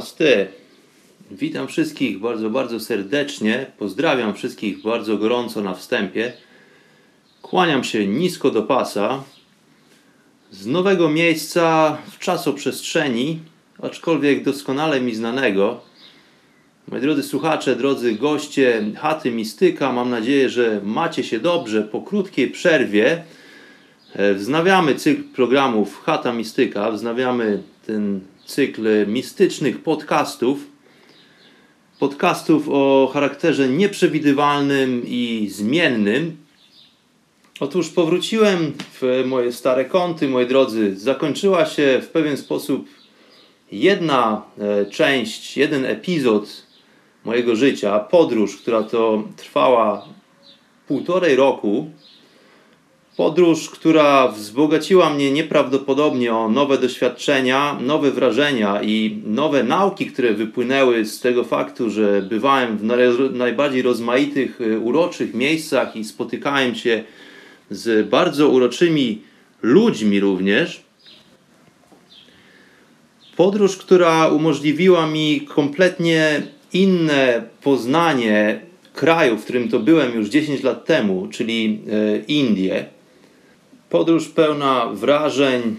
Namaste. Witam wszystkich bardzo, bardzo serdecznie. Pozdrawiam wszystkich bardzo gorąco na wstępie. Kłaniam się nisko do pasa. Z nowego miejsca w czasoprzestrzeni, aczkolwiek doskonale mi znanego. Moi drodzy słuchacze, drodzy goście Chaty Mistyka, mam nadzieję, że macie się dobrze. Po krótkiej przerwie e, wznawiamy cykl programów Chata Mistyka, wznawiamy ten cykl mistycznych podcastów. Podcastów o charakterze nieprzewidywalnym i zmiennym. Otóż powróciłem w moje stare kąty, moi drodzy. Zakończyła się w pewien sposób jedna e, część, jeden epizod mojego życia, podróż, która to trwała półtorej roku. Podróż, która wzbogaciła mnie nieprawdopodobnie o nowe doświadczenia, nowe wrażenia i nowe nauki, które wypłynęły z tego faktu, że bywałem w najbardziej rozmaitych, e, uroczych miejscach i spotykałem się z bardzo uroczymi ludźmi również. Podróż, która umożliwiła mi kompletnie inne poznanie kraju, w którym to byłem już 10 lat temu, czyli e, Indie. Podróż pełna wrażeń,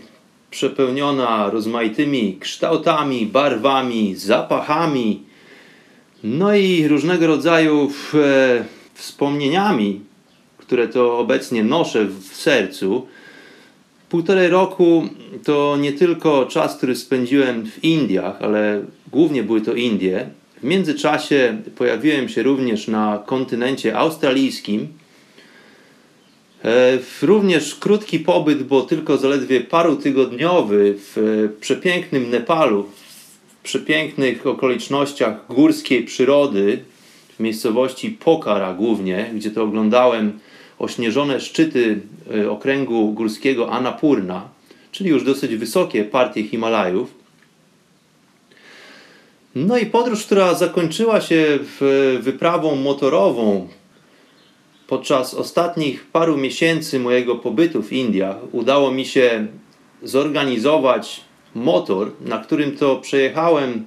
przepełniona rozmaitymi kształtami, barwami, zapachami, no i różnego rodzaju e, wspomnieniami, które to obecnie noszę w sercu. Półtorej roku to nie tylko czas, który spędziłem w Indiach, ale głównie były to Indie. W międzyczasie pojawiłem się również na kontynencie australijskim. E, również krótki pobyt, bo tylko zaledwie paru tygodniowy w przepięknym Nepalu, w przepięknych okolicznościach górskiej przyrody, w miejscowości Pokhara głównie, gdzie to oglądałem ośnieżone szczyty e, okręgu górskiego Annapurna, czyli już dosyć wysokie partie Himalajów. No i podróż, która zakończyła się wyprawą motorową podczas ostatnich paru miesięcy mojego pobytu w Indiach, udało mi się zorganizować motor, na którym to przejechałem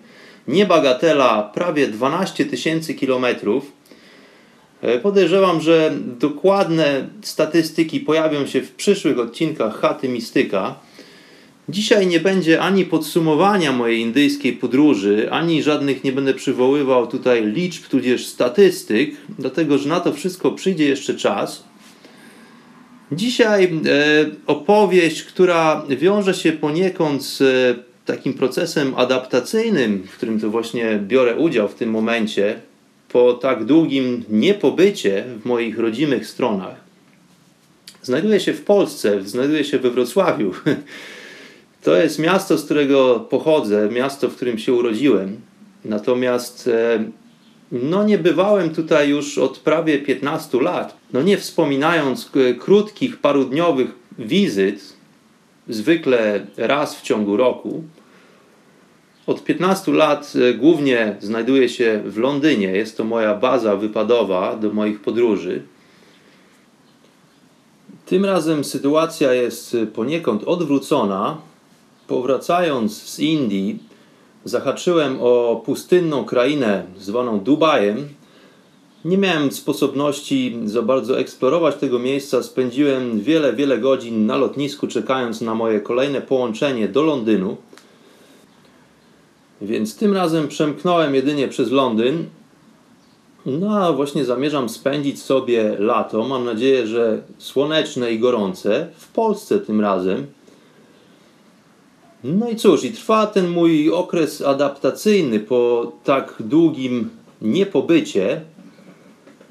niebagatela prawie 12 tysięcy kilometrów E, podejrzewam, że dokładne statystyki pojawią się w przyszłych odcinkach Chaty Mistyka. Dzisiaj nie będzie ani podsumowania mojej indyjskiej podróży, ani żadnych nie będę przywoływał tutaj liczb, tudzież statystyk, dlatego że na to wszystko przyjdzie jeszcze czas. Dzisiaj e, opowieść, która wiąże się poniekąd z e, takim procesem adaptacyjnym, w którym to właśnie biorę udział w tym momencie, po tak długim niepobycie w moich rodzimych stronach, znajduje się w Polsce, znajduje się we Wrocławiu. To jest miasto, z którego pochodzę, miasto, w którym się urodziłem. Natomiast e, no nie bywałem tutaj już od prawie 15 lat. No nie wspominając krótkich, parudniowych wizyt, zwykle raz w ciągu roku, od 15 lat e, głównie znajduję się w Londynie. Jest to moja baza wypadowa do moich podróży. Tym razem sytuacja jest poniekąd odwrócona. Powracając z Indii, zahaczyłem o pustynną krainę zwaną Dubajem. Nie miałem sposobności za bardzo eksplorować tego miejsca. Spędziłem wiele, wiele godzin na lotnisku, czekając na moje kolejne połączenie do Londynu. Więc tym razem przemknąłem jedynie przez Londyn. No a właśnie zamierzam spędzić sobie lato. Mam nadzieję, że słoneczne i gorące. W Polsce tym razem. No i cóż, i trwa ten mój okres adaptacyjny po tak długim niepobycie.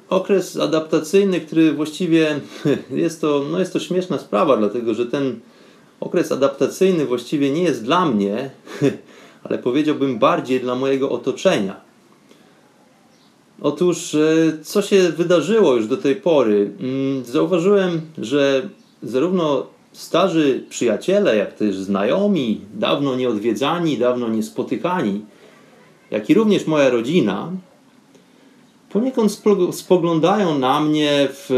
Okres adaptacyjny, który właściwie jest to, no jest to śmieszna sprawa, dlatego że ten okres adaptacyjny właściwie nie jest dla mnie, ale powiedziałbym bardziej dla mojego otoczenia. Otóż, e, co się wydarzyło już do tej pory? Mm, zauważyłem, że zarówno starzy przyjaciele, jak też znajomi, dawno nieodwiedzani, dawno niespotykani, jak i również moja rodzina, poniekąd spoglądają na mnie w,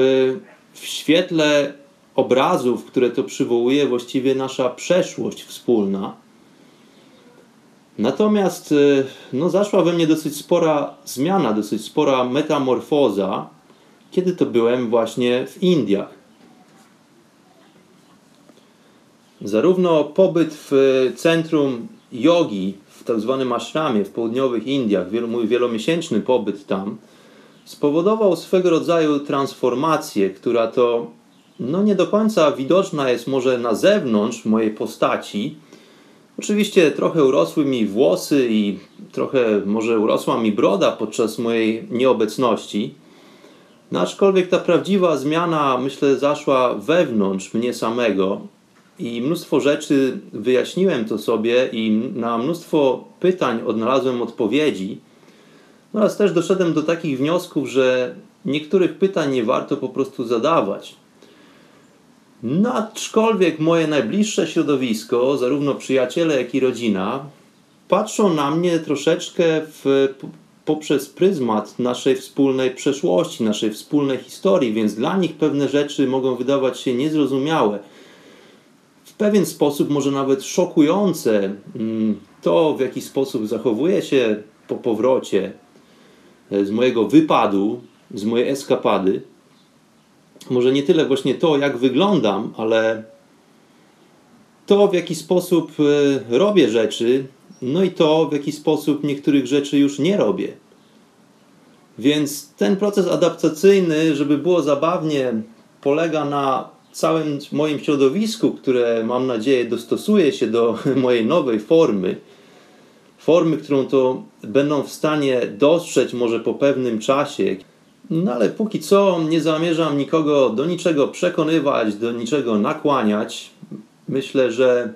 w świetle obrazów, które to przywołuje właściwie nasza przeszłość wspólna. Natomiast e, no, zaszła we mnie dosyć spora zmiana, dosyć spora metamorfoza, kiedy to byłem właśnie w Indiach. Zarówno pobyt w centrum jogi, w tak zwanym ashramie w południowych Indiach, mój wielomiesięczny pobyt tam, spowodował swego rodzaju transformację, która to no nie do końca widoczna jest może na zewnątrz mojej postaci. Oczywiście trochę urosły mi włosy i trochę może urosła mi broda podczas mojej nieobecności. No aczkolwiek ta prawdziwa zmiana, myślę, zaszła wewnątrz mnie samego i mnóstwo rzeczy wyjaśniłem to sobie i na mnóstwo pytań odnalazłem odpowiedzi. Oraz też doszedłem do takich wniosków, że niektórych pytań nie warto po prostu zadawać. No, aczkolwiek moje najbliższe środowisko, zarówno przyjaciele, jak i rodzina, patrzą na mnie troszeczkę w, poprzez pryzmat naszej wspólnej przeszłości, naszej wspólnej historii, więc dla nich pewne rzeczy mogą wydawać się niezrozumiałe. Pewien sposób, może nawet szokujące, mm, to w jaki sposób zachowuje się po powrocie e, z mojego wypadu, z mojej eskapady może nie tyle właśnie to, jak wyglądam, ale to, w jaki sposób e, robię rzeczy, no i to, w jaki sposób niektórych rzeczy już nie robię. Więc ten proces adaptacyjny, żeby było zabawnie, polega na całym moim środowisku, które mam nadzieję dostosuje się do mojej nowej formy. Formy, którą to będą w stanie dostrzec może po pewnym czasie. No ale póki co nie zamierzam nikogo do niczego przekonywać, do niczego nakłaniać. Myślę, że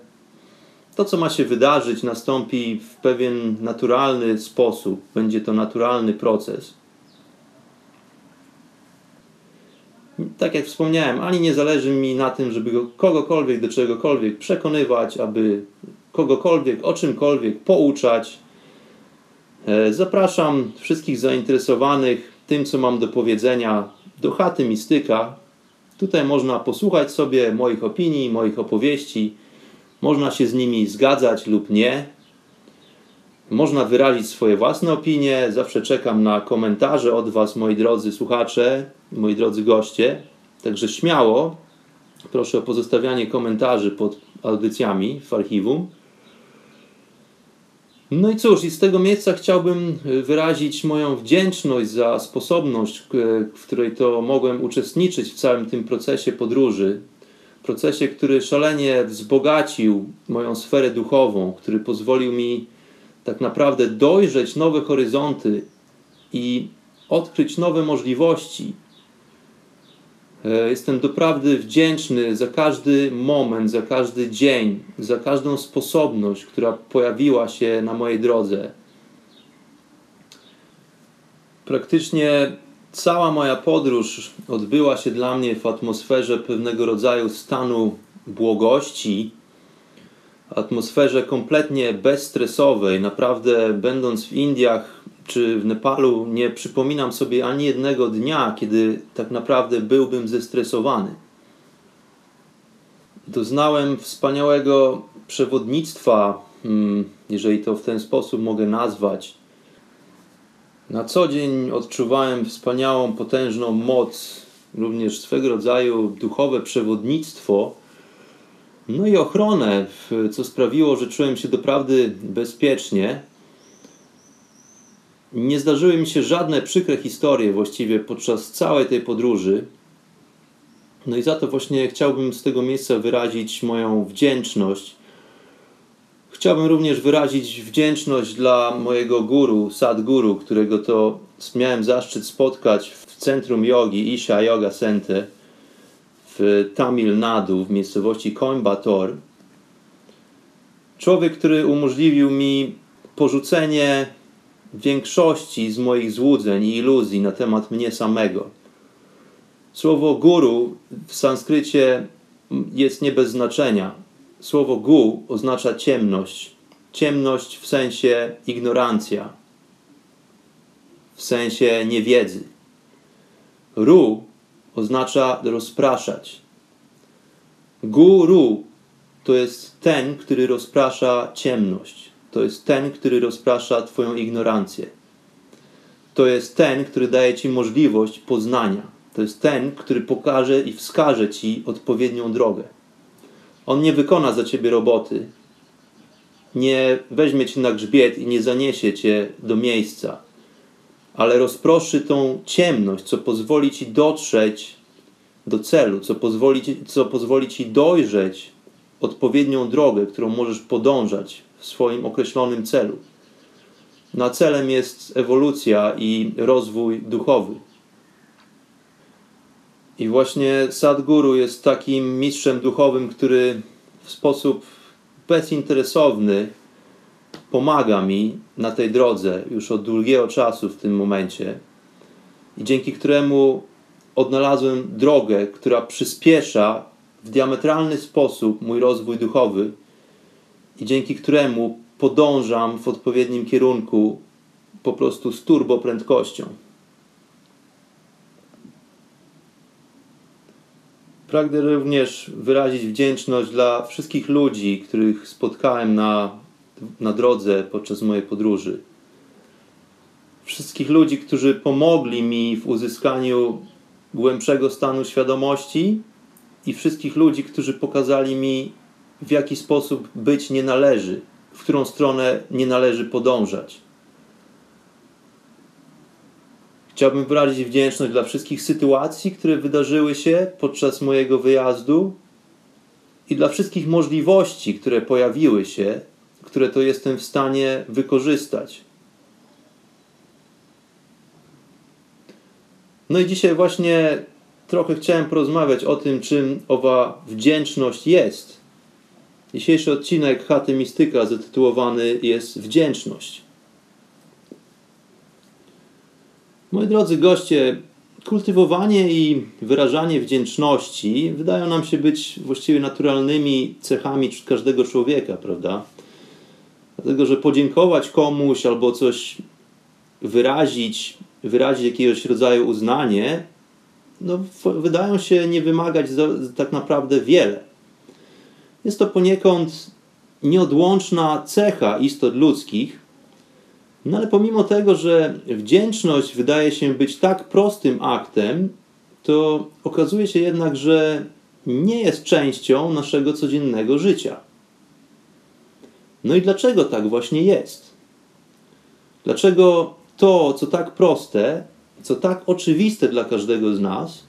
to, co ma się wydarzyć, nastąpi w pewien naturalny sposób. Będzie to naturalny proces. Tak jak wspomniałem, ani nie zależy mi na tym, żeby kogokolwiek do czegokolwiek przekonywać, aby kogokolwiek o czymkolwiek pouczać. E, zapraszam wszystkich zainteresowanych tym, co mam do powiedzenia do chaty mistyka. Tutaj można posłuchać sobie moich opinii, moich opowieści. Można się z nimi zgadzać lub nie. Można wyrazić swoje własne opinie. Zawsze czekam na komentarze od Was, moi drodzy słuchacze, moi drodzy goście. Także śmiało proszę o pozostawianie komentarzy pod audycjami w archiwum. No i cóż, i z tego miejsca chciałbym e, wyrazić moją wdzięczność za sposobność, w której to mogłem uczestniczyć w całym tym procesie podróży. Procesie, który szalenie wzbogacił moją sferę duchową, który pozwolił mi tak naprawdę dojrzeć nowe horyzonty i odkryć nowe możliwości, E, jestem doprawdy wdzięczny za każdy moment, za każdy dzień, za każdą sposobność, która pojawiła się na mojej drodze. Praktycznie cała moja podróż odbyła się dla mnie w atmosferze pewnego rodzaju stanu błogości, atmosferze kompletnie bezstresowej. Naprawdę, będąc w Indiach, czy w Nepalu nie przypominam sobie ani jednego dnia, kiedy tak naprawdę byłbym zestresowany. Doznałem wspaniałego przewodnictwa, hmm, jeżeli to w ten sposób mogę nazwać. Na co dzień odczuwałem wspaniałą, potężną moc, również swego rodzaju duchowe przewodnictwo, no i ochronę, co sprawiło, że czułem się doprawdy bezpiecznie nie zdarzyły mi się żadne przykre historie właściwie podczas całej tej podróży. No i za to właśnie chciałbym z tego miejsca wyrazić moją wdzięczność. Chciałbym również wyrazić wdzięczność dla mojego guru, Sadguru, którego to miałem zaszczyt spotkać w centrum jogi Isha Yoga Center w Tamil Nadu, w miejscowości Coimbatore. Człowiek, który umożliwił mi porzucenie większości z moich złudzeń i iluzji na temat mnie samego. Słowo guru w sanskrycie jest nie bez znaczenia. Słowo gu oznacza ciemność. Ciemność w sensie ignorancja, w sensie niewiedzy. Ru oznacza rozpraszać. Guru to jest ten, który rozprasza ciemność. To jest ten, który rozprasza Twoją ignorancję. To jest ten, który daje Ci możliwość poznania. To jest ten, który pokaże i wskaże Ci odpowiednią drogę. On nie wykona za Ciebie roboty, nie weźmie Cię na grzbiet i nie zaniesie Cię do miejsca, ale rozproszy tą ciemność, co pozwoli Ci dotrzeć do celu, co pozwoli, co pozwoli Ci dojrzeć odpowiednią drogę, którą możesz podążać w swoim określonym celu. Na celem jest ewolucja i rozwój duchowy. I właśnie Sadguru jest takim mistrzem duchowym, który w sposób bezinteresowny pomaga mi na tej drodze już od długiego czasu w tym momencie i dzięki któremu odnalazłem drogę, która przyspiesza w diametralny sposób mój rozwój duchowy i dzięki któremu podążam w odpowiednim kierunku po prostu z turbo prędkością. Pragnę również wyrazić wdzięczność dla wszystkich ludzi, których spotkałem na, na drodze podczas mojej podróży. Wszystkich ludzi, którzy pomogli mi w uzyskaniu głębszego stanu świadomości i wszystkich ludzi, którzy pokazali mi, w jaki sposób być nie należy, w którą stronę nie należy podążać. Chciałbym wyrazić wdzięczność dla wszystkich sytuacji, które wydarzyły się podczas mojego wyjazdu i dla wszystkich możliwości, które pojawiły się, które to jestem w stanie wykorzystać. No i dzisiaj właśnie trochę chciałem porozmawiać o tym, czym owa wdzięczność jest. Dzisiejszy odcinek Chaty Mistyka zatytułowany jest Wdzięczność. Moi drodzy goście, kultywowanie i wyrażanie wdzięczności wydają nam się być właściwie naturalnymi cechami każdego człowieka, prawda? Dlatego, że podziękować komuś albo coś wyrazić, wyrazić jakiegoś rodzaju uznanie, no, wydają się nie wymagać za, tak naprawdę wiele. Jest to poniekąd nieodłączna cecha istot ludzkich, no ale pomimo tego, że wdzięczność wydaje się być tak prostym aktem, to okazuje się jednak, że nie jest częścią naszego codziennego życia. No i dlaczego tak właśnie jest? Dlaczego to, co tak proste, co tak oczywiste dla każdego z nas,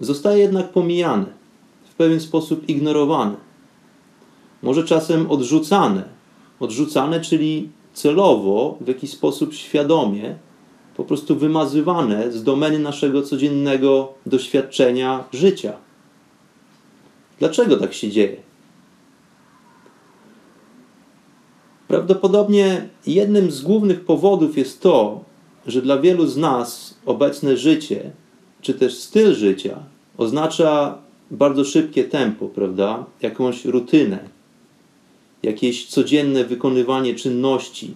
zostaje jednak pomijane, w pewien sposób ignorowane, może czasem odrzucane. Odrzucane, czyli celowo, w jakiś sposób świadomie, po prostu wymazywane z domeny naszego codziennego doświadczenia życia. Dlaczego tak się dzieje? Prawdopodobnie jednym z głównych powodów jest to, że dla wielu z nas obecne życie, czy też styl życia, oznacza bardzo szybkie tempo, prawda? Jakąś rutynę, jakieś codzienne wykonywanie czynności,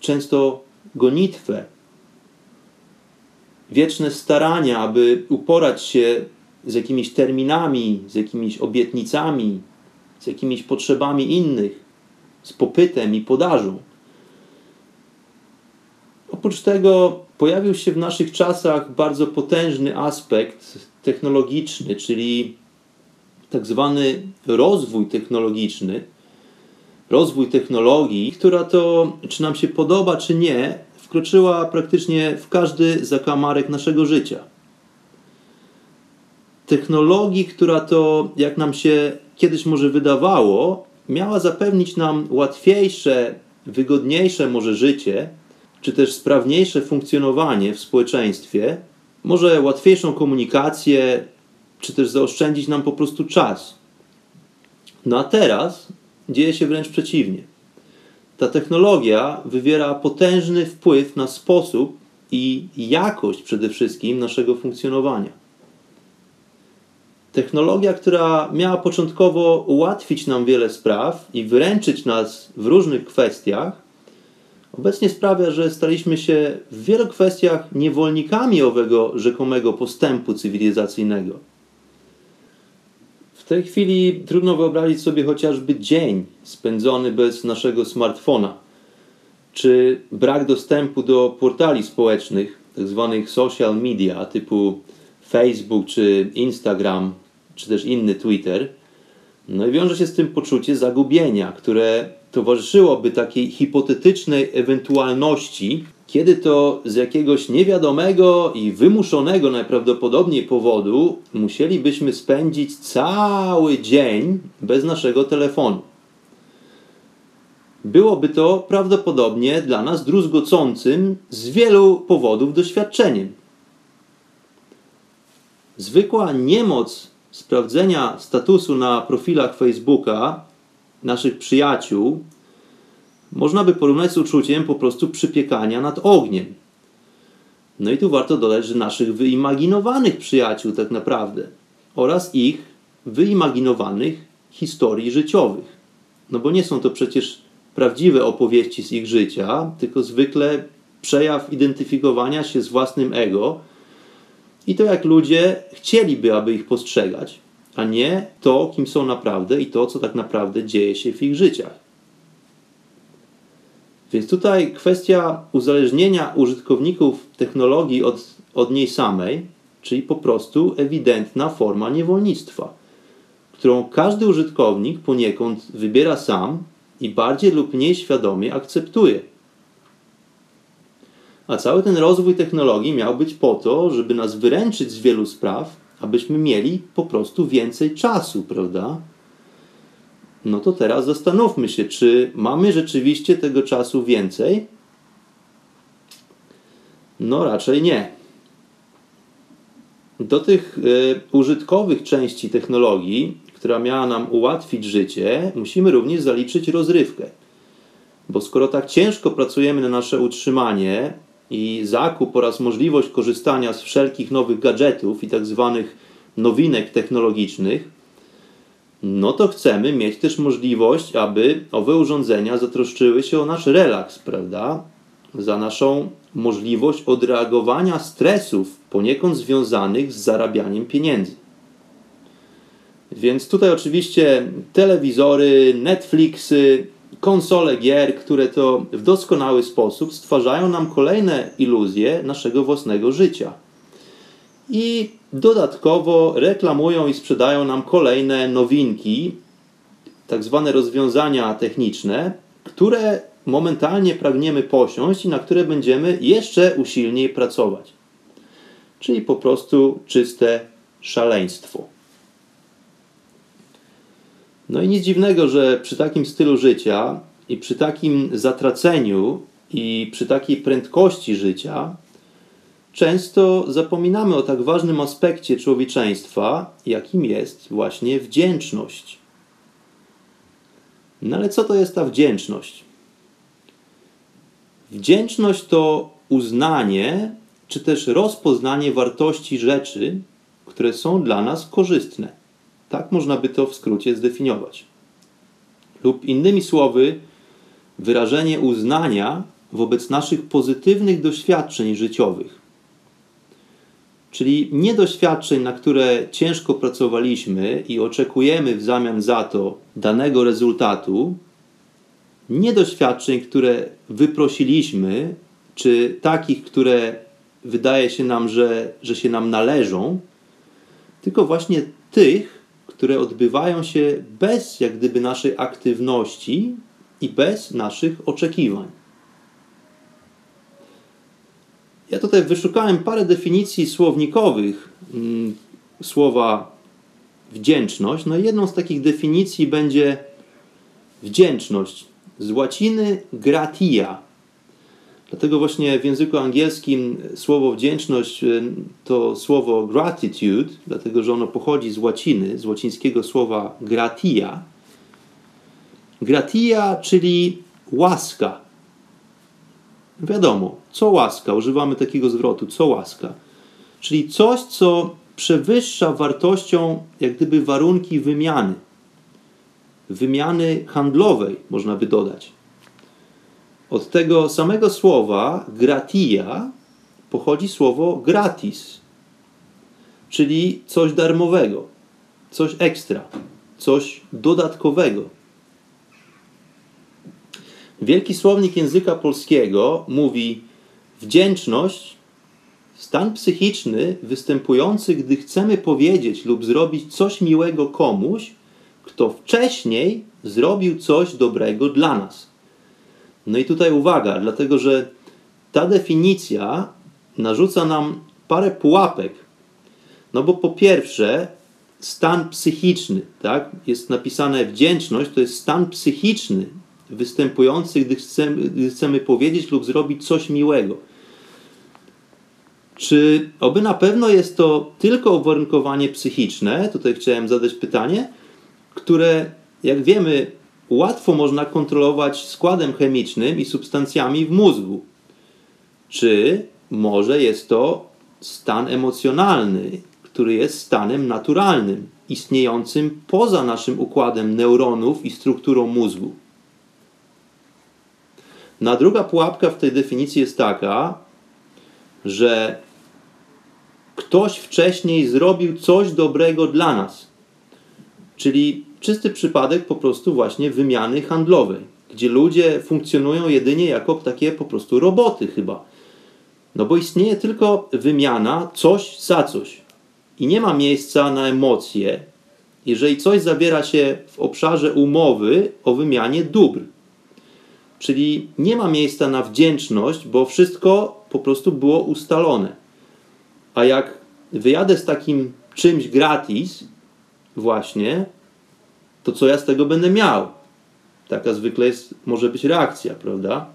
często gonitwę, wieczne starania, aby uporać się z jakimiś terminami, z jakimiś obietnicami, z jakimiś potrzebami innych, z popytem i podażą. Oprócz tego pojawił się w naszych czasach bardzo potężny aspekt technologiczny, czyli tak zwany rozwój technologiczny, rozwój technologii, która to, czy nam się podoba, czy nie, wkroczyła praktycznie w każdy zakamarek naszego życia. Technologii, która to, jak nam się kiedyś może wydawało, miała zapewnić nam łatwiejsze, wygodniejsze może życie, czy też sprawniejsze funkcjonowanie w społeczeństwie, może łatwiejszą komunikację, czy też zaoszczędzić nam po prostu czas. No a teraz dzieje się wręcz przeciwnie. Ta technologia wywiera potężny wpływ na sposób i jakość przede wszystkim naszego funkcjonowania. Technologia, która miała początkowo ułatwić nam wiele spraw i wyręczyć nas w różnych kwestiach, obecnie sprawia, że staliśmy się w wielu kwestiach niewolnikami owego rzekomego postępu cywilizacyjnego. W tej chwili trudno wyobrazić sobie chociażby dzień spędzony bez naszego smartfona, czy brak dostępu do portali społecznych, tzw. Tak social media typu Facebook czy Instagram, czy też inny Twitter. No i wiąże się z tym poczucie zagubienia, które towarzyszyłoby takiej hipotetycznej ewentualności, kiedy to z jakiegoś niewiadomego i wymuszonego najprawdopodobniej powodu musielibyśmy spędzić cały dzień bez naszego telefonu. Byłoby to prawdopodobnie dla nas druzgocącym z wielu powodów doświadczeniem. Zwykła niemoc sprawdzenia statusu na profilach Facebooka naszych przyjaciół można by porównać z uczuciem po prostu przypiekania nad ogniem. No i tu warto dodać, że naszych wyimaginowanych przyjaciół tak naprawdę oraz ich wyimaginowanych historii życiowych. No bo nie są to przecież prawdziwe opowieści z ich życia, tylko zwykle przejaw identyfikowania się z własnym ego i to, jak ludzie chcieliby, aby ich postrzegać, a nie to, kim są naprawdę i to, co tak naprawdę dzieje się w ich życiach. Więc tutaj kwestia uzależnienia użytkowników technologii od, od niej samej, czyli po prostu ewidentna forma niewolnictwa, którą każdy użytkownik poniekąd wybiera sam i bardziej lub mniej świadomie akceptuje. A cały ten rozwój technologii miał być po to, żeby nas wyręczyć z wielu spraw, abyśmy mieli po prostu więcej czasu, prawda? No to teraz zastanówmy się, czy mamy rzeczywiście tego czasu więcej? No raczej nie. Do tych y, użytkowych części technologii, która miała nam ułatwić życie, musimy również zaliczyć rozrywkę. Bo skoro tak ciężko pracujemy na nasze utrzymanie, i zakup oraz możliwość korzystania z wszelkich nowych gadżetów i tak zwanych nowinek technologicznych, no to chcemy mieć też możliwość, aby owe urządzenia zatroszczyły się o nasz relaks, prawda? Za naszą możliwość odreagowania stresów poniekąd związanych z zarabianiem pieniędzy. Więc tutaj oczywiście telewizory, Netflixy, konsole gier, które to w doskonały sposób stwarzają nam kolejne iluzje naszego własnego życia. I dodatkowo reklamują i sprzedają nam kolejne nowinki, tak zwane rozwiązania techniczne, które momentalnie pragniemy posiąść i na które będziemy jeszcze usilniej pracować. Czyli po prostu czyste szaleństwo. No i nic dziwnego, że przy takim stylu życia i przy takim zatraceniu i przy takiej prędkości życia często zapominamy o tak ważnym aspekcie człowieczeństwa, jakim jest właśnie wdzięczność. No ale co to jest ta wdzięczność? Wdzięczność to uznanie czy też rozpoznanie wartości rzeczy, które są dla nas korzystne. Tak można by to w skrócie zdefiniować. Lub innymi słowy, wyrażenie uznania wobec naszych pozytywnych doświadczeń życiowych. Czyli nie doświadczeń, na które ciężko pracowaliśmy i oczekujemy w zamian za to danego rezultatu, nie doświadczeń, które wyprosiliśmy, czy takich, które wydaje się nam, że, że się nam należą, tylko właśnie tych, które odbywają się bez jak gdyby naszej aktywności, i bez naszych oczekiwań. Ja tutaj wyszukałem parę definicji słownikowych mm, słowa wdzięczność. No jedną z takich definicji będzie wdzięczność. Z łaciny gratia. Dlatego właśnie w języku angielskim słowo wdzięczność y, to słowo gratitude, dlatego że ono pochodzi z łaciny, z łacińskiego słowa gratia. Gratia, czyli łaska. Wiadomo, co łaska, używamy takiego zwrotu, co łaska. Czyli coś, co przewyższa wartością jak gdyby warunki wymiany. Wymiany handlowej, można by dodać. Od tego samego słowa gratia pochodzi słowo gratis, czyli coś darmowego, coś ekstra, coś dodatkowego. Wielki słownik języka polskiego mówi wdzięczność Stan psychiczny występujący, gdy chcemy powiedzieć lub zrobić coś miłego komuś, kto wcześniej zrobił coś dobrego dla nas. No i tutaj uwaga, dlatego że ta definicja narzuca nam parę pułapek. No bo po pierwsze, stan psychiczny, tak? Jest napisane wdzięczność, to jest stan psychiczny występujący, gdy chcemy, gdy chcemy powiedzieć lub zrobić coś miłego. Czy oby na pewno jest to tylko uwarunkowanie psychiczne? Tutaj chciałem zadać pytanie, które, jak wiemy, łatwo można kontrolować składem chemicznym i substancjami w mózgu. Czy może jest to stan emocjonalny, który jest stanem naturalnym, istniejącym poza naszym układem neuronów i strukturą mózgu? Na druga pułapka w tej definicji jest taka, że ktoś wcześniej zrobił coś dobrego dla nas. Czyli czysty przypadek po prostu właśnie wymiany handlowej, gdzie ludzie funkcjonują jedynie jako takie po prostu roboty chyba. No bo istnieje tylko wymiana coś za coś. I nie ma miejsca na emocje, jeżeli coś zabiera się w obszarze umowy o wymianie dóbr. Czyli nie ma miejsca na wdzięczność, bo wszystko po prostu było ustalone. A jak wyjadę z takim czymś gratis, właśnie, to co ja z tego będę miał? Taka zwykle jest, może być reakcja, prawda?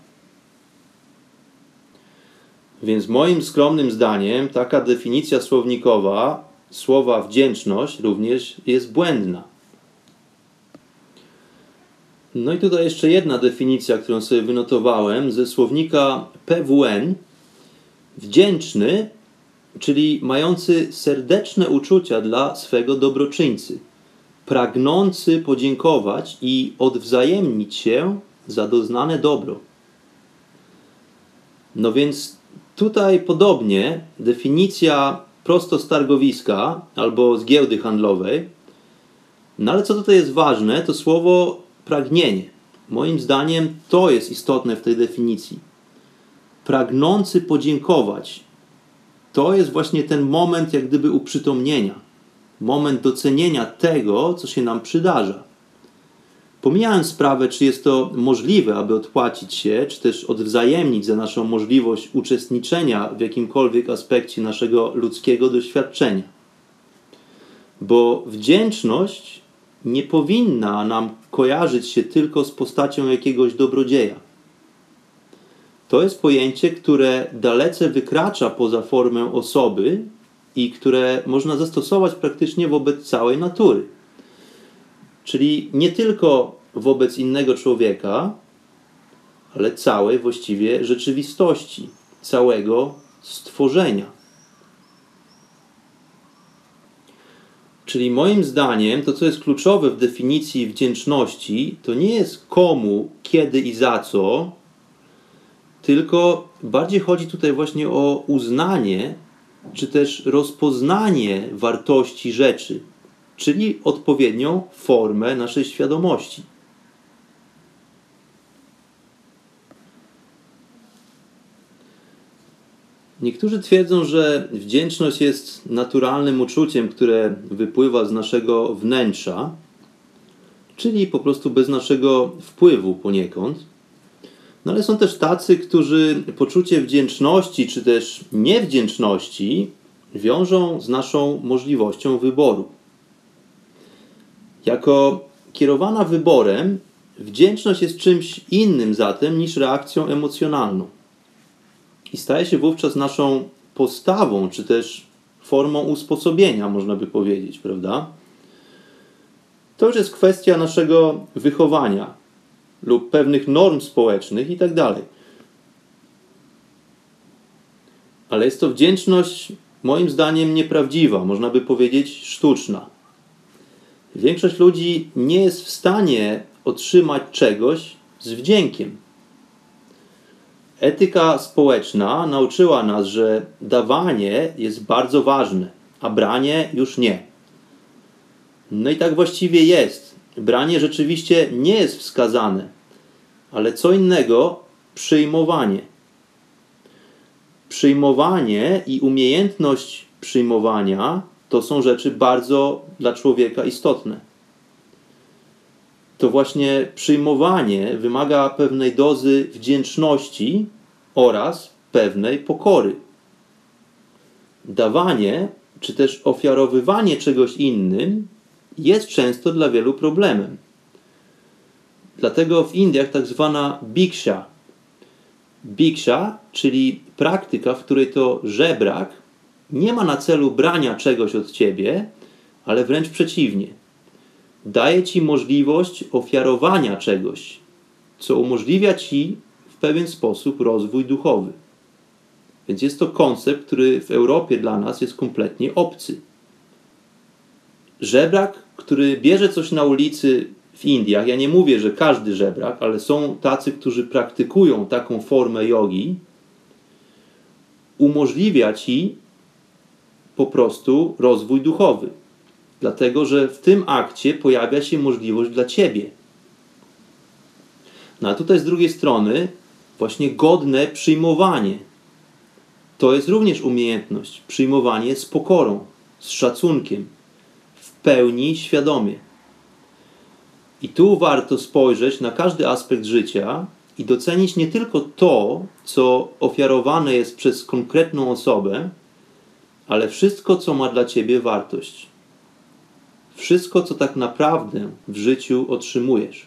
Więc moim skromnym zdaniem taka definicja słownikowa słowa wdzięczność również jest błędna. No i tutaj jeszcze jedna definicja, którą sobie wynotowałem ze słownika PWN. Wdzięczny czyli mający serdeczne uczucia dla swego dobroczyńcy, pragnący podziękować i odwzajemnić się za doznane dobro. No więc tutaj podobnie definicja prosto z targowiska albo z giełdy handlowej. No ale co tutaj jest ważne, to słowo pragnienie. Moim zdaniem to jest istotne w tej definicji. Pragnący podziękować, to jest właśnie ten moment jak gdyby uprzytomnienia, moment docenienia tego, co się nam przydarza. Pomijając sprawę, czy jest to możliwe, aby odpłacić się, czy też odwzajemnić za naszą możliwość uczestniczenia w jakimkolwiek aspekcie naszego ludzkiego doświadczenia. Bo wdzięczność nie powinna nam kojarzyć się tylko z postacią jakiegoś dobrodzieja to jest pojęcie, które dalece wykracza poza formę osoby i które można zastosować praktycznie wobec całej natury. Czyli nie tylko wobec innego człowieka, ale całej właściwie rzeczywistości, całego stworzenia. Czyli moim zdaniem to, co jest kluczowe w definicji wdzięczności, to nie jest komu, kiedy i za co, tylko bardziej chodzi tutaj właśnie o uznanie, czy też rozpoznanie wartości rzeczy, czyli odpowiednią formę naszej świadomości. Niektórzy twierdzą, że wdzięczność jest naturalnym uczuciem, które wypływa z naszego wnętrza, czyli po prostu bez naszego wpływu poniekąd. No ale są też tacy, którzy poczucie wdzięczności czy też niewdzięczności wiążą z naszą możliwością wyboru. Jako kierowana wyborem, wdzięczność jest czymś innym zatem niż reakcją emocjonalną. I staje się wówczas naszą postawą, czy też formą usposobienia, można by powiedzieć, prawda? To już jest kwestia naszego wychowania lub pewnych norm społecznych i tak. Ale jest to wdzięczność, moim zdaniem, nieprawdziwa, można by powiedzieć sztuczna. Większość ludzi nie jest w stanie otrzymać czegoś z wdziękiem. Etyka społeczna nauczyła nas, że dawanie jest bardzo ważne, a branie już nie. No i tak właściwie jest. Branie rzeczywiście nie jest wskazane, ale co innego przyjmowanie. Przyjmowanie i umiejętność przyjmowania to są rzeczy bardzo dla człowieka istotne. To właśnie przyjmowanie wymaga pewnej dozy wdzięczności oraz pewnej pokory. Dawanie czy też ofiarowywanie czegoś innym jest często dla wielu problemem. Dlatego w Indiach tak zwana biksha. Biksha, czyli praktyka, w której to żebrak nie ma na celu brania czegoś od ciebie, ale wręcz przeciwnie. Daje ci możliwość ofiarowania czegoś, co umożliwia ci w pewien sposób rozwój duchowy. Więc jest to koncept, który w Europie dla nas jest kompletnie obcy. Żebrak, który bierze coś na ulicy w Indiach, ja nie mówię, że każdy żebrak, ale są tacy, którzy praktykują taką formę jogi, umożliwia ci po prostu rozwój duchowy. Dlatego, że w tym akcie pojawia się możliwość dla ciebie. No a tutaj z drugiej strony właśnie godne przyjmowanie. To jest również umiejętność. Przyjmowanie z pokorą, z szacunkiem, w pełni świadomie. I tu warto spojrzeć na każdy aspekt życia i docenić nie tylko to, co ofiarowane jest przez konkretną osobę, ale wszystko, co ma dla ciebie wartość. Wszystko, co tak naprawdę w życiu otrzymujesz.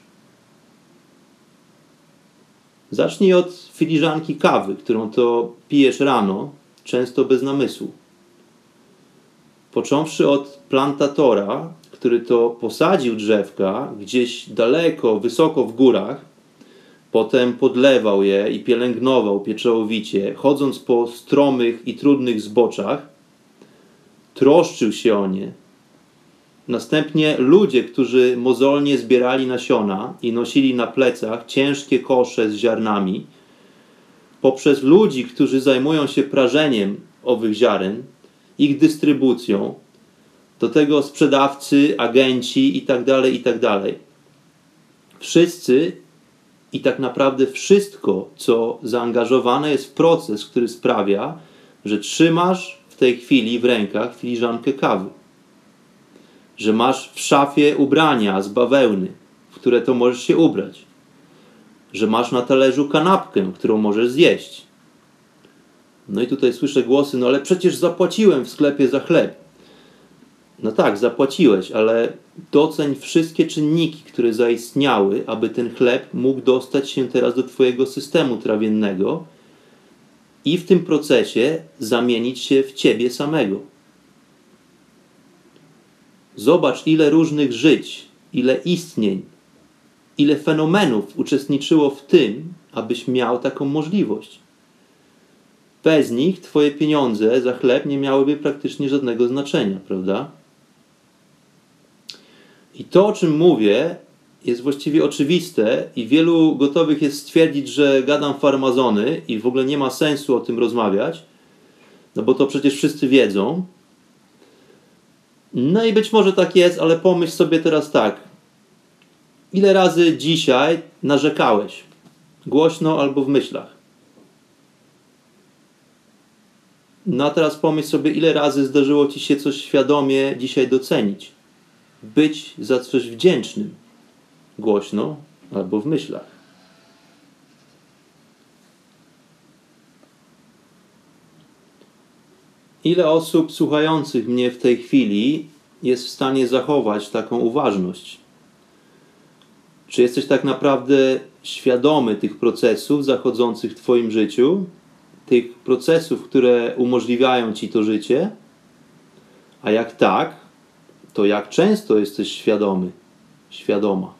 Zacznij od filiżanki kawy, którą to pijesz rano, często bez namysłu. Począwszy od plantatora, który to posadził drzewka gdzieś daleko, wysoko w górach, potem podlewał je i pielęgnował pieczołowicie, chodząc po stromych i trudnych zboczach, troszczył się o nie. Następnie ludzie, którzy mozolnie zbierali nasiona i nosili na plecach ciężkie kosze z ziarnami, poprzez ludzi, którzy zajmują się prażeniem owych ziaren, ich dystrybucją, do tego sprzedawcy, agenci itd., tak itd. Tak Wszyscy i tak naprawdę wszystko, co zaangażowane jest w proces, który sprawia, że trzymasz w tej chwili w rękach filiżankę kawy. Że masz w szafie ubrania z bawełny, w które to możesz się ubrać. Że masz na talerzu kanapkę, którą możesz zjeść. No i tutaj słyszę głosy, no ale przecież zapłaciłem w sklepie za chleb. No tak, zapłaciłeś, ale doceń wszystkie czynniki, które zaistniały, aby ten chleb mógł dostać się teraz do Twojego systemu trawiennego i w tym procesie zamienić się w Ciebie samego. Zobacz, ile różnych żyć, ile istnień, ile fenomenów uczestniczyło w tym, abyś miał taką możliwość. Bez nich Twoje pieniądze za chleb nie miałyby praktycznie żadnego znaczenia, prawda? I to, o czym mówię, jest właściwie oczywiste i wielu gotowych jest stwierdzić, że gadam farmazony i w ogóle nie ma sensu o tym rozmawiać, no bo to przecież wszyscy wiedzą. No i być może tak jest, ale pomyśl sobie teraz tak. Ile razy dzisiaj narzekałeś? Głośno albo w myślach. No a teraz pomyśl sobie, ile razy zdarzyło ci się coś świadomie dzisiaj docenić być za coś wdzięcznym. głośno albo w myślach. Ile osób słuchających mnie w tej chwili jest w stanie zachować taką uważność? Czy jesteś tak naprawdę świadomy tych procesów zachodzących w Twoim życiu, tych procesów, które umożliwiają Ci to życie? A jak tak, to jak często jesteś świadomy, świadoma?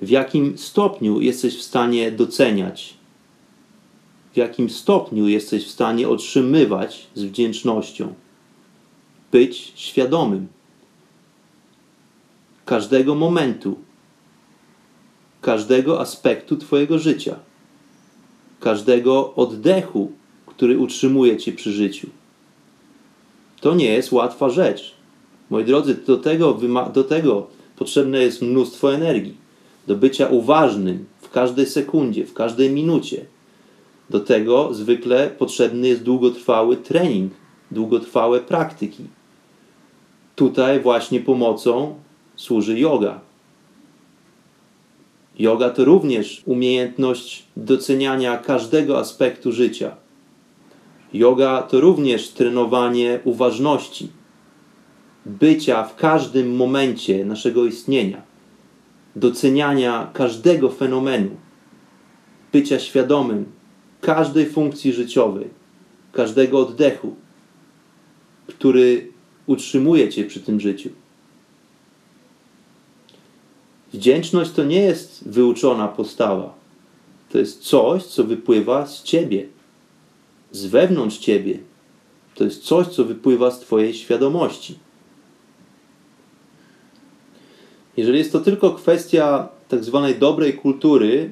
W jakim stopniu jesteś w stanie doceniać w jakim stopniu jesteś w stanie otrzymywać z wdzięcznością, być świadomym każdego momentu, każdego aspektu Twojego życia, każdego oddechu, który utrzymuje Cię przy życiu. To nie jest łatwa rzecz. Moi drodzy, do tego, do tego potrzebne jest mnóstwo energii, do bycia uważnym w każdej sekundzie, w każdej minucie do tego zwykle potrzebny jest długotrwały trening, długotrwałe praktyki. Tutaj właśnie pomocą służy yoga. Yoga to również umiejętność doceniania każdego aspektu życia. Yoga to również trenowanie uważności, bycia w każdym momencie naszego istnienia, doceniania każdego fenomenu, bycia świadomym każdej funkcji życiowej, każdego oddechu, który utrzymuje Cię przy tym życiu. Wdzięczność to nie jest wyuczona postawa. To jest coś, co wypływa z Ciebie, z wewnątrz Ciebie. To jest coś, co wypływa z Twojej świadomości. Jeżeli jest to tylko kwestia tak zwanej dobrej kultury,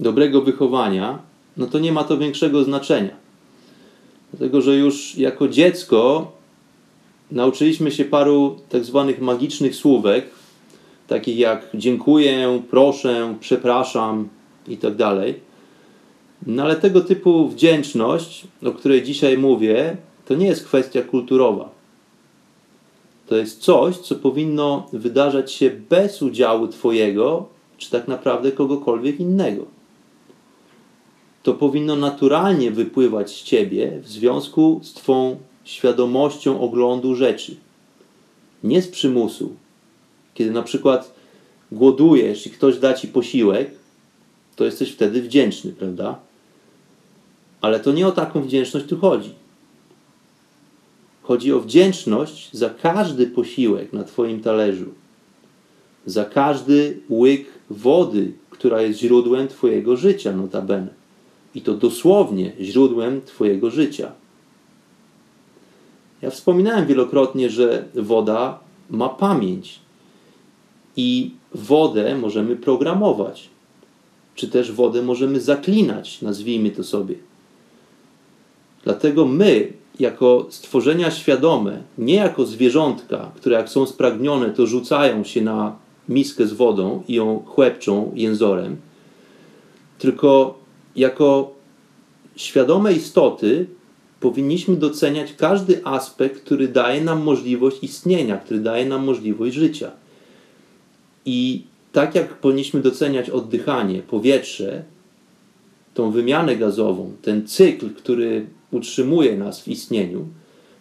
dobrego wychowania, no to nie ma to większego znaczenia. Dlatego, że już jako dziecko nauczyliśmy się paru tak zwanych magicznych słówek, takich jak dziękuję, proszę, przepraszam i tak. No ale tego typu wdzięczność, o której dzisiaj mówię, to nie jest kwestia kulturowa. To jest coś, co powinno wydarzać się bez udziału Twojego, czy tak naprawdę kogokolwiek innego to powinno naturalnie wypływać z ciebie w związku z Twą świadomością oglądu rzeczy. Nie z przymusu. Kiedy na przykład głodujesz i ktoś da ci posiłek, to jesteś wtedy wdzięczny, prawda? Ale to nie o taką wdzięczność tu chodzi. Chodzi o wdzięczność za każdy posiłek na Twoim talerzu, za każdy łyk wody, która jest źródłem Twojego życia, notabene i to dosłownie źródłem Twojego życia. Ja wspominałem wielokrotnie, że woda ma pamięć i wodę możemy programować, czy też wodę możemy zaklinać, nazwijmy to sobie. Dlatego my, jako stworzenia świadome, nie jako zwierzątka, które jak są spragnione, to rzucają się na miskę z wodą i ją chłepczą jęzorem, tylko jako świadome istoty powinniśmy doceniać każdy aspekt, który daje nam możliwość istnienia, który daje nam możliwość życia. I tak jak powinniśmy doceniać oddychanie, powietrze, tą wymianę gazową, ten cykl, który utrzymuje nas w istnieniu,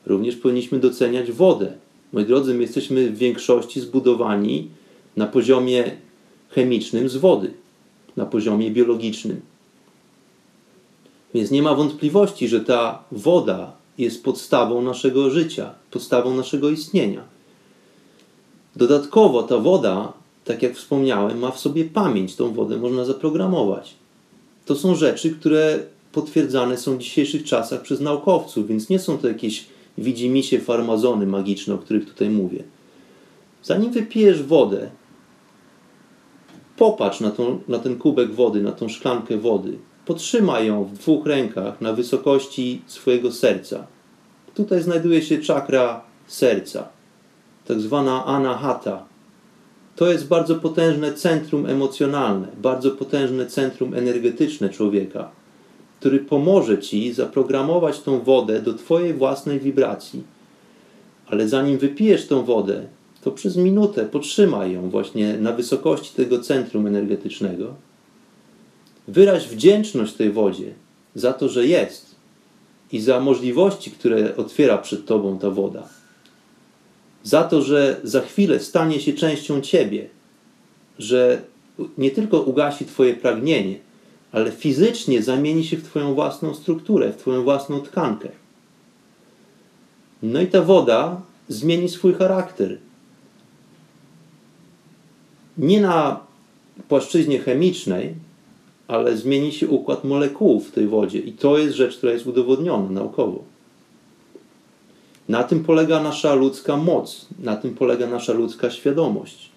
również powinniśmy doceniać wodę. Moi drodzy, my jesteśmy w większości zbudowani na poziomie chemicznym z wody, na poziomie biologicznym. Więc nie ma wątpliwości, że ta woda jest podstawą naszego życia, podstawą naszego istnienia. Dodatkowo ta woda, tak jak wspomniałem, ma w sobie pamięć. Tą wodę można zaprogramować. To są rzeczy, które potwierdzane są w dzisiejszych czasach przez naukowców, więc nie są to jakieś widzimisię farmazony magiczne, o których tutaj mówię. Zanim wypijesz wodę, popatrz na, tą, na ten kubek wody, na tą szklankę wody Potrzymaj ją w dwóch rękach na wysokości swojego serca. Tutaj znajduje się czakra serca, tak zwana anahata. To jest bardzo potężne centrum emocjonalne, bardzo potężne centrum energetyczne człowieka, który pomoże ci zaprogramować tą wodę do twojej własnej wibracji. Ale zanim wypijesz tą wodę, to przez minutę potrzymaj ją właśnie na wysokości tego centrum energetycznego. Wyraź wdzięczność tej wodzie za to, że jest i za możliwości, które otwiera przed Tobą ta woda. Za to, że za chwilę stanie się częścią Ciebie, że nie tylko ugasi Twoje pragnienie, ale fizycznie zamieni się w Twoją własną strukturę, w Twoją własną tkankę. No i ta woda zmieni swój charakter. Nie na płaszczyźnie chemicznej, ale zmieni się układ molekuł w tej wodzie. I to jest rzecz, która jest udowodniona naukowo. Na tym polega nasza ludzka moc, na tym polega nasza ludzka świadomość.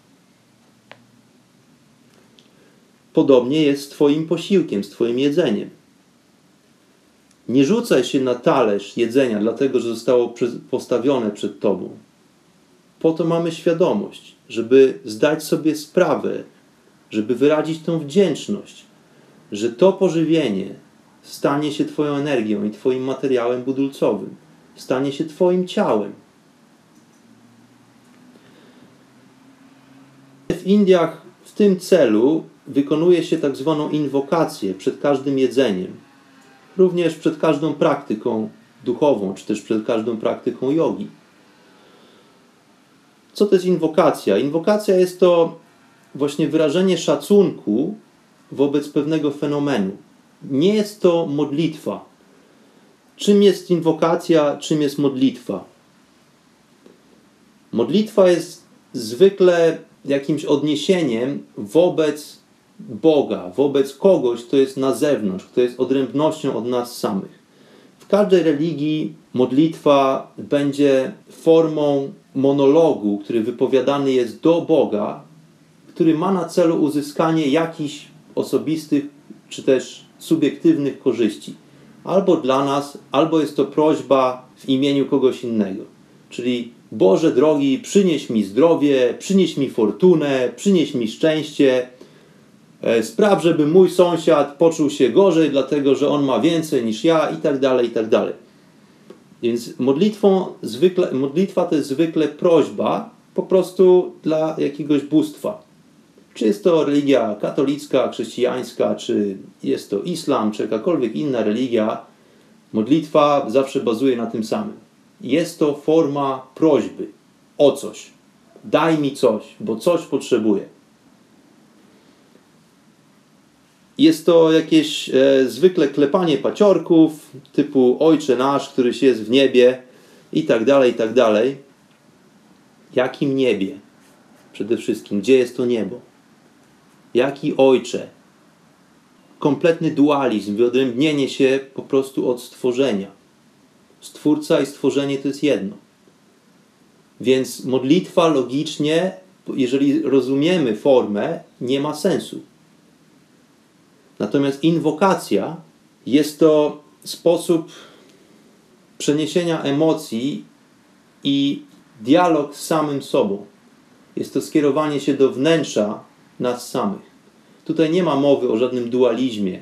Podobnie jest z Twoim posiłkiem, z Twoim jedzeniem. Nie rzucaj się na talerz jedzenia, dlatego że zostało postawione przed Tobą. Po to mamy świadomość, żeby zdać sobie sprawę, żeby wyrazić tą wdzięczność, że to pożywienie stanie się Twoją energią i Twoim materiałem budulcowym, stanie się Twoim ciałem. W Indiach w tym celu wykonuje się tak zwaną inwokację przed każdym jedzeniem, również przed każdą praktyką duchową, czy też przed każdą praktyką jogi. Co to jest inwokacja? Inwokacja jest to właśnie wyrażenie szacunku wobec pewnego fenomenu. Nie jest to modlitwa. Czym jest inwokacja, czym jest modlitwa? Modlitwa jest zwykle jakimś odniesieniem wobec Boga, wobec kogoś, kto jest na zewnątrz, kto jest odrębnością od nas samych. W każdej religii modlitwa będzie formą monologu, który wypowiadany jest do Boga, który ma na celu uzyskanie jakichś osobistych czy też subiektywnych korzyści. Albo dla nas, albo jest to prośba w imieniu kogoś innego. Czyli Boże drogi, przynieś mi zdrowie, przynieś mi fortunę, przynieś mi szczęście, spraw, żeby mój sąsiad poczuł się gorzej, dlatego że on ma więcej niż ja i tak dalej, i tak dalej. Więc modlitwą zwykle, modlitwa to jest zwykle prośba po prostu dla jakiegoś bóstwa. Czy jest to religia katolicka, chrześcijańska, czy jest to islam, czy jakakolwiek inna religia, modlitwa zawsze bazuje na tym samym. Jest to forma prośby o coś. Daj mi coś, bo coś potrzebuję. Jest to jakieś e, zwykle klepanie paciorków typu Ojcze nasz, któryś jest w niebie i tak dalej, i tak dalej. Jakim niebie? Przede wszystkim, gdzie jest to niebo? Jaki ojcze? Kompletny dualizm, wyodrębnienie się po prostu od stworzenia. Stwórca i stworzenie to jest jedno. Więc modlitwa logicznie, jeżeli rozumiemy formę, nie ma sensu. Natomiast inwokacja jest to sposób przeniesienia emocji i dialog z samym sobą. Jest to skierowanie się do wnętrza nas samych. Tutaj nie ma mowy o żadnym dualizmie,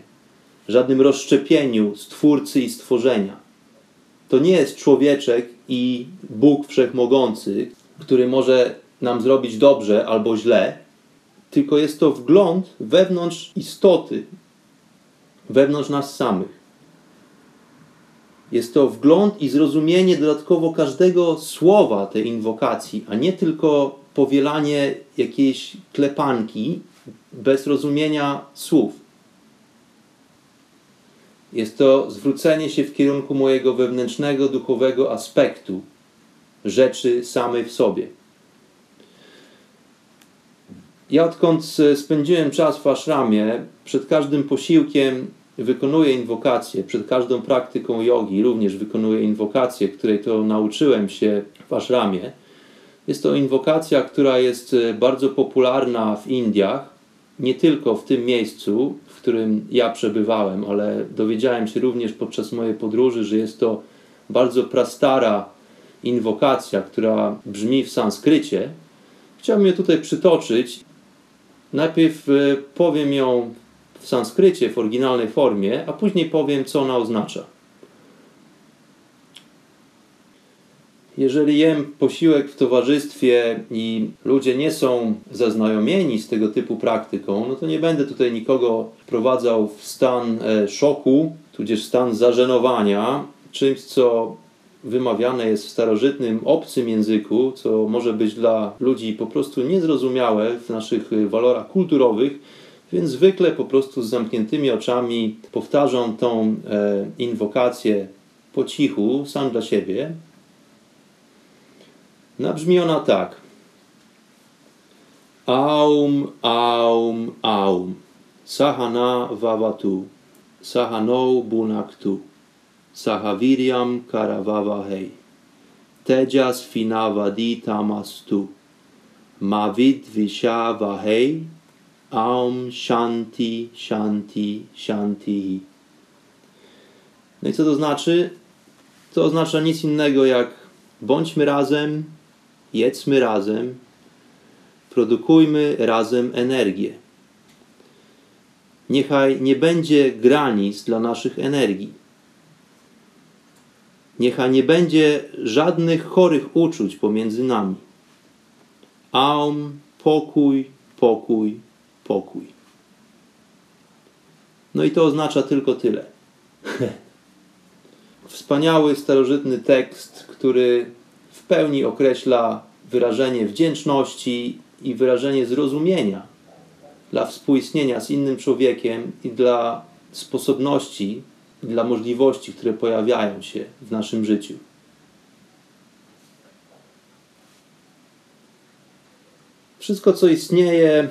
żadnym rozszczepieniu stwórcy i stworzenia. To nie jest człowieczek i Bóg wszechmogący, który może nam zrobić dobrze albo źle, tylko jest to wgląd wewnątrz istoty, wewnątrz nas samych. Jest to wgląd i zrozumienie dodatkowo każdego słowa tej inwokacji, a nie tylko powielanie jakiejś klepanki bez rozumienia słów. Jest to zwrócenie się w kierunku mojego wewnętrznego, duchowego aspektu rzeczy samej w sobie. Ja odkąd spędziłem czas w ashramie, przed każdym posiłkiem wykonuję inwokację, przed każdą praktyką jogi również wykonuję inwokację, której to nauczyłem się w ashramie. Jest to inwokacja, która jest e, bardzo popularna w Indiach, nie tylko w tym miejscu, w którym ja przebywałem, ale dowiedziałem się również podczas mojej podróży, że jest to bardzo prastara inwokacja, która brzmi w sanskrycie. Chciałbym je tutaj przytoczyć. Najpierw e, powiem ją w sanskrycie, w oryginalnej formie, a później powiem, co ona oznacza. Jeżeli jem posiłek w towarzystwie i ludzie nie są zaznajomieni z tego typu praktyką, no to nie będę tutaj nikogo wprowadzał w stan e, szoku, tudzież stan zażenowania, czymś, co wymawiane jest w starożytnym, obcym języku, co może być dla ludzi po prostu niezrozumiałe w naszych e, walorach kulturowych, więc zwykle po prostu z zamkniętymi oczami powtarzam tą e, inwokację po cichu, sam dla siebie. No, brzmi ona tak. Aum, aum, aum. Sahana vavatu. Sahano bunaktu. Sahaviriam karavavahei. Tejas finavadi tamastu. Mavid vishavahei. Aum shanti, shanti, shanti. No i co to znaczy? To oznacza nic innego jak bądźmy razem, jedzmy razem, produkujmy razem energię. Niechaj nie będzie granic dla naszych energii. Niechaj nie będzie żadnych chorych uczuć pomiędzy nami. Aum, pokój, pokój, pokój. No i to oznacza tylko tyle. Wspaniały, starożytny tekst, który w pełni określa wyrażenie wdzięczności i wyrażenie zrozumienia dla współistnienia z innym człowiekiem i dla sposobności, i dla możliwości, które pojawiają się w naszym życiu. Wszystko, co istnieje,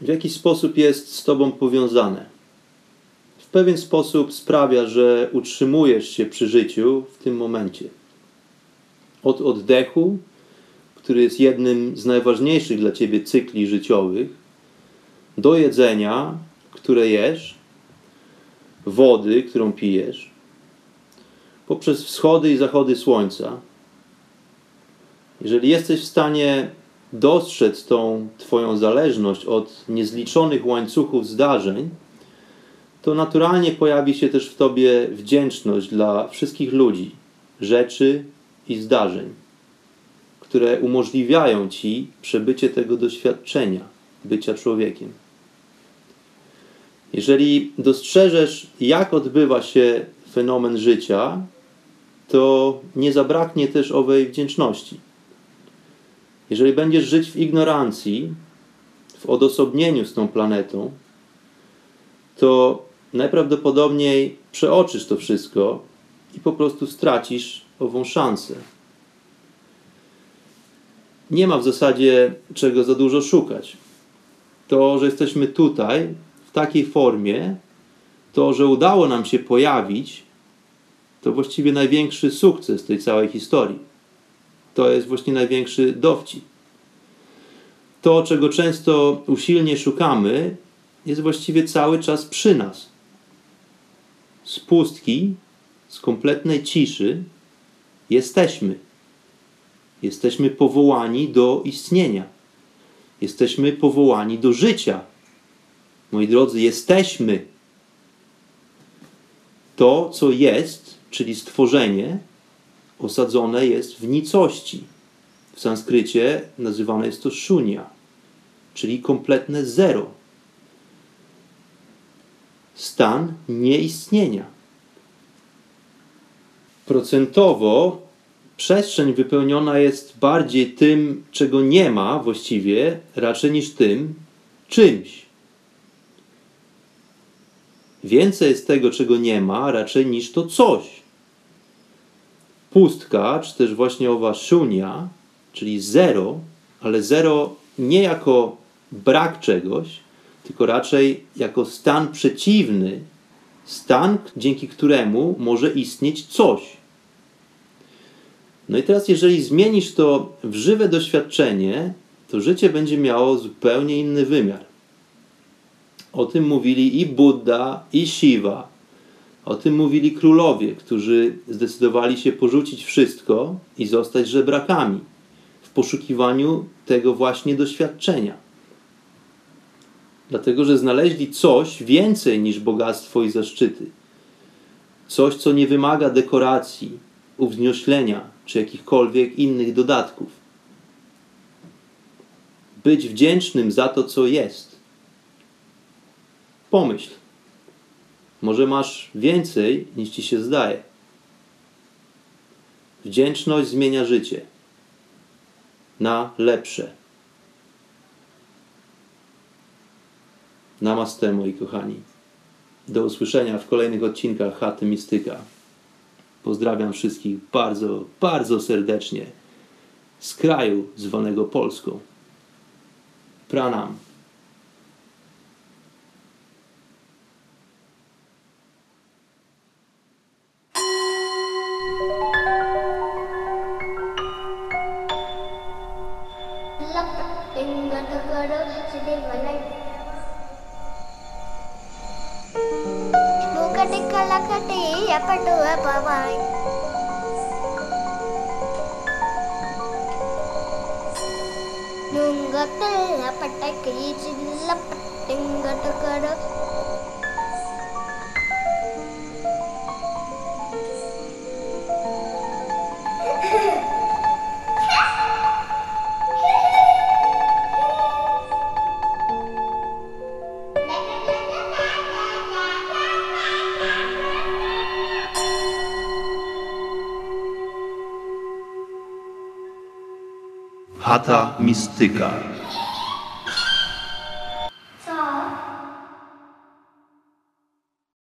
w jakiś sposób jest z Tobą powiązane. W pewien sposób sprawia, że utrzymujesz się przy życiu w tym momencie. Od oddechu, który jest jednym z najważniejszych dla Ciebie cykli życiowych, do jedzenia, które jesz, wody, którą pijesz, poprzez wschody i zachody słońca. Jeżeli jesteś w stanie dostrzec tą Twoją zależność od niezliczonych łańcuchów zdarzeń, to naturalnie pojawi się też w Tobie wdzięczność dla wszystkich ludzi, rzeczy i zdarzeń, które umożliwiają Ci przebycie tego doświadczenia bycia człowiekiem. Jeżeli dostrzeżesz, jak odbywa się fenomen życia, to nie zabraknie też owej wdzięczności. Jeżeli będziesz żyć w ignorancji, w odosobnieniu z tą planetą, to najprawdopodobniej przeoczysz to wszystko i po prostu stracisz ową szansę. Nie ma w zasadzie czego za dużo szukać. To, że jesteśmy tutaj w takiej formie, to, że udało nam się pojawić, to właściwie największy sukces tej całej historii. To jest właśnie największy dowcip. To, czego często usilnie szukamy, jest właściwie cały czas przy nas. Z pustki, z kompletnej ciszy jesteśmy. Jesteśmy powołani do istnienia. Jesteśmy powołani do życia. Moi drodzy, jesteśmy. To, co jest, czyli stworzenie, osadzone jest w nicości. W sanskrycie nazywane jest to shunya, czyli kompletne zero. Stan nieistnienia. Procentowo przestrzeń wypełniona jest bardziej tym, czego nie ma właściwie, raczej niż tym czymś. Więcej jest tego, czego nie ma, raczej niż to coś pustka, czy też właśnie owa szunia, czyli zero, ale zero nie jako brak czegoś, tylko raczej jako stan przeciwny, stan, dzięki któremu może istnieć coś. No i teraz, jeżeli zmienisz to w żywe doświadczenie, to życie będzie miało zupełnie inny wymiar. O tym mówili i Buddha, i Shiva, o tym mówili królowie, którzy zdecydowali się porzucić wszystko i zostać żebrakami w poszukiwaniu tego właśnie doświadczenia. Dlatego, że znaleźli coś więcej niż bogactwo i zaszczyty. Coś, co nie wymaga dekoracji, uwznioślenia, czy jakichkolwiek innych dodatków. Być wdzięcznym za to, co jest. Pomyśl. Może masz więcej niż ci się zdaje. Wdzięczność zmienia życie na lepsze. Namaste, moi kochani. Do usłyszenia w kolejnych odcinkach Chaty Mistyka. Pozdrawiam wszystkich bardzo, bardzo serdecznie z kraju zwanego Polską. Pranam. Chata Mistyka.